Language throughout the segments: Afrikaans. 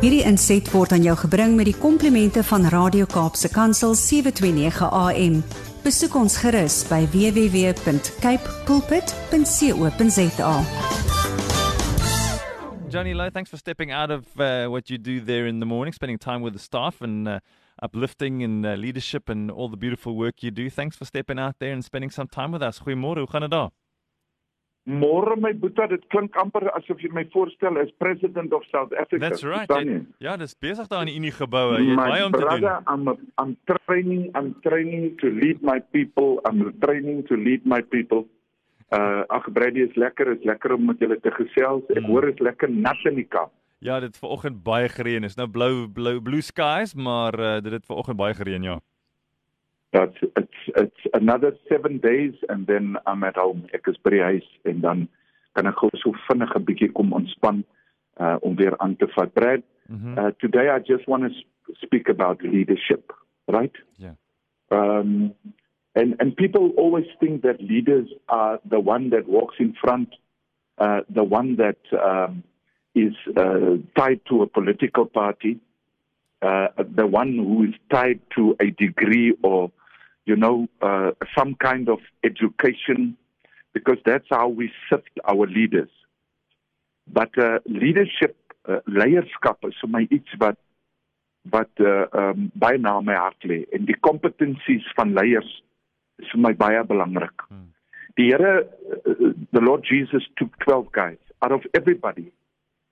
Hierdie inset word aan jou gebring met die komplimente van Radio Kaapse Kansel 729 AM. Besoek ons gerus by www.cape pulpit.co.za. Johnny Lowe, thanks for stepping out of uh, what you do there in the morning, spending time with the staff and uh, uplifting and uh, leadership and all the beautiful work you do. Thanks for stepping out there and spending some time with us. Goeiemôre, hoe gaan dit daar? Môre my boetie, dit klink amper asof jy my voorstel as president of South Africa. That's right. Jy, ja, dis besig daar in die Unie geboue. Jy het baie om te brother, doen. I'm, a, I'm training, I'm training to lead my people. I'm training to lead my people. Uh ag Brady is lekker, is lekker om met julle te gesels. Ek Mm. hoor is lekker nat in die Kaap. Ja, dit het vanoggend baie gereën. Is nou blou blou blue skies, maar uh, dit het vanoggend baie gereën, ja. That's it's it's another 7 days and then I'm at home. Ek is by die huis en dan kan ek gou so vinnig 'n bietjie kom ontspan uh om weer aan te vat. Brad, Mhm. uh, today I just want to speak about leadership, right? Yeah. Um, and and people always think that leaders are the one that walks in front, uh, the one that um, is uh, tied to a political party, uh, the one who is tied to a degree or, you know, uh, some kind of education, because that's how we sift our leaders. But uh, leadership, uh, leierskap is vir my iets wat wat uh, um, baie na my hart lê en die kompetensies van leiers is vir my baie belangrik. Hmm. Die Here uh, the Lord Jesus took 12 guys out of everybody.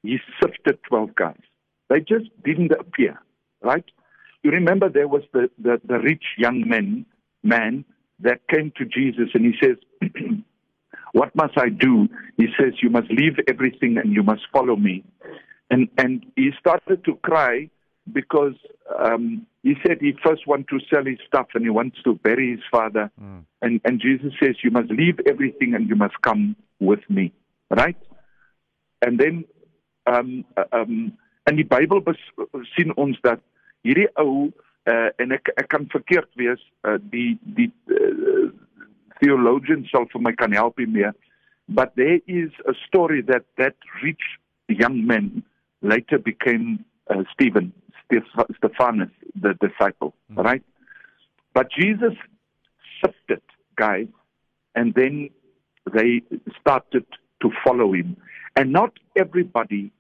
He sifted 12 guys. They just didn't appear, right? You remember there was the the, the rich young man man that came to Jesus and he says what must I do? He says you must leave everything and you must follow me. And and he started to cry because um, he said he first wants to sell his stuff and he wants to bury his father. Mm. And, and Jesus says, You must leave everything and you must come with me. Right? And then, um, uh, um, in die Bybel sien ons dat hierdie ou uh, en ek ek kan verkeerd wees. Uh, die die uh, theologian sal vir my kan help hiermee. But there is a story that that rich young man later became uh, Stephen Steph- Stephanus the disciple Mm. right? But Jesus sifted guys and then they started to follow him. And not everybody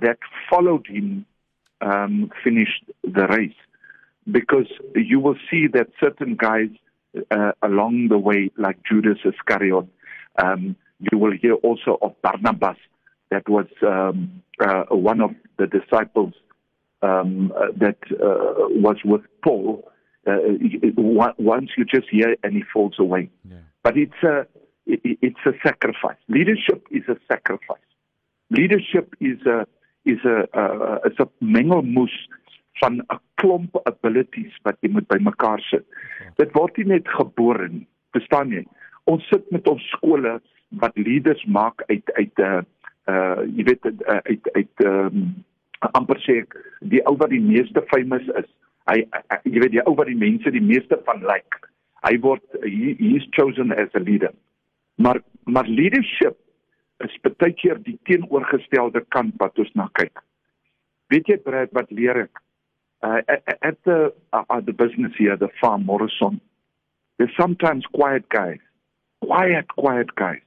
that followed him um, finished the race because you will see that certain guys uh, along the way, like Judas Iscariot, um, you will hear also of Barnabas, that was um, uh, one of the disciples um, uh, that uh, was with Paul. Uh, once you just hear and he falls away, Ja. but it's a it- it's a sacrifice. Leadership is a sacrifice. Leadership is a is a uh, is a mengelmoes van 'n klomp abilities wat jy moet bymekaar sit. Dit word nie net gebore nie, verstaan jy? Ons sit met ons skole wat leaders maak uit uit 'n uh, uh jy weet uh, uit uit um, amper sê ek die ou wat die meeste famous is. Hy, hy jy weet die ou wat die mense die meeste van like. Hy word he, he is chosen as a leader. Maar maar leadership is baie keer die teenoorgestelde kant wat ons na kyk. Weet jy Brad wat leer ek? Uh, at, the uh, at the business here, the farm Morrison, there's sometimes quiet guys, quiet, quiet guys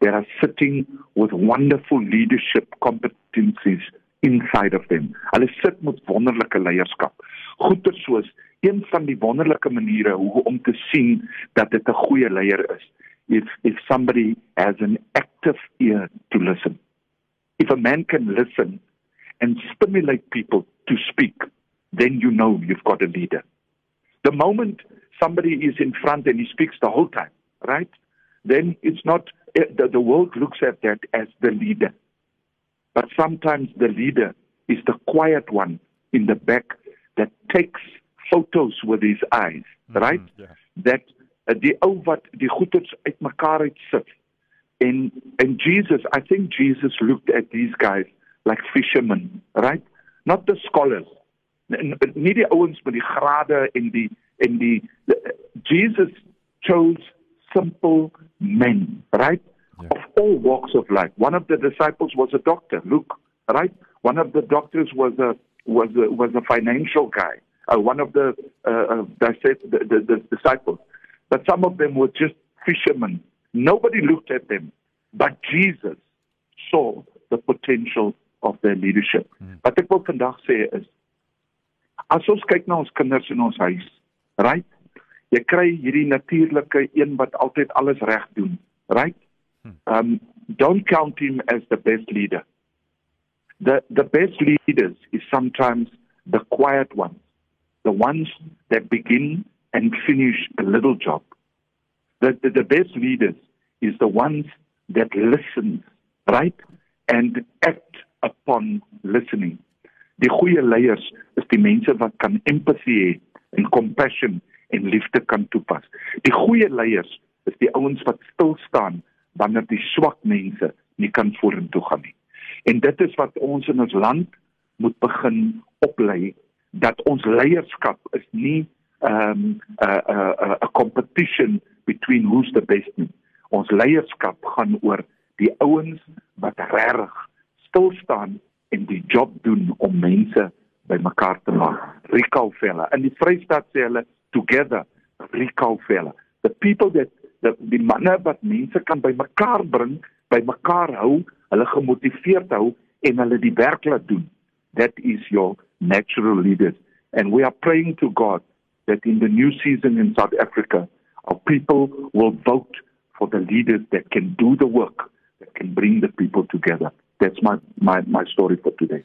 that are sitting with wonderful leadership competencies inside of them. Hulle sit met wonderlike leierskap. Goeie soos een van die wonderlike maniere hoe om te sien dat dit 'n goeie leier is. If if somebody has an active ear to listen. If a man can listen and stimulate people to speak, then you know you've got a leader. The moment somebody is in front and he speaks the whole time, right? Then it's not, eh, the, the world looks at that as the leader. But sometimes the leader is the quiet one in the back that takes photos with his eyes, right? Mhm, Ja. that uh, die ou wat die goeders uitmekaar uit sit en and Jesus I think Jesus looked at these guys like fishermen right not the scholars nie die ouens met die grade en die en die the- Jesus chose simple men right Ja. of all walks of life one of the disciples was a doctor Luke right one of the doctors was a was a, was a financial guy, uh, one of the, uh, uh, the, the, the disciples. But some of them were just fishermen. Nobody looked at them, but Jesus saw the potential of their leadership. Mm. Wat ek wil vandag sê is as ons kyk na ons kinders in ons huis, right? Jy kry hierdie natuurlike een wat altyd alles reg doen, right? Hmm. Um don't count him as the best leader. The the best leaders is sometimes the quiet ones, the ones that begin and finish a little job. The the, the best leaders is the ones that listen, right? And act upon listening. Die goeie leiers die mense wat kan empathy hê en compassion en liefde kan toepas. Die goeie leiers is die ouens wat stil staan wanneer die swak mense nie kan vorentoe gaan nie. En dit is wat ons in ons land moet begin oplei dat ons leierskap is nie um 'n 'n 'n 'n competition between who's the best nie. Ons leierskap gaan oor die ouens wat reg stil staan en die job doen om mense bymekaar te maak. Recall fella. In die Vrystaat sê hulle together recall fella. The people that the die manne wat mense kan bymekaar bring, bymekaar hou, hulle gemotiveerd hou en hulle die werk laat doen. That is your natural leaders. And we are praying to God that in the new season in South Africa, our people will vote for the leaders that can do the work, that can bring the people together. That's my my my story for today.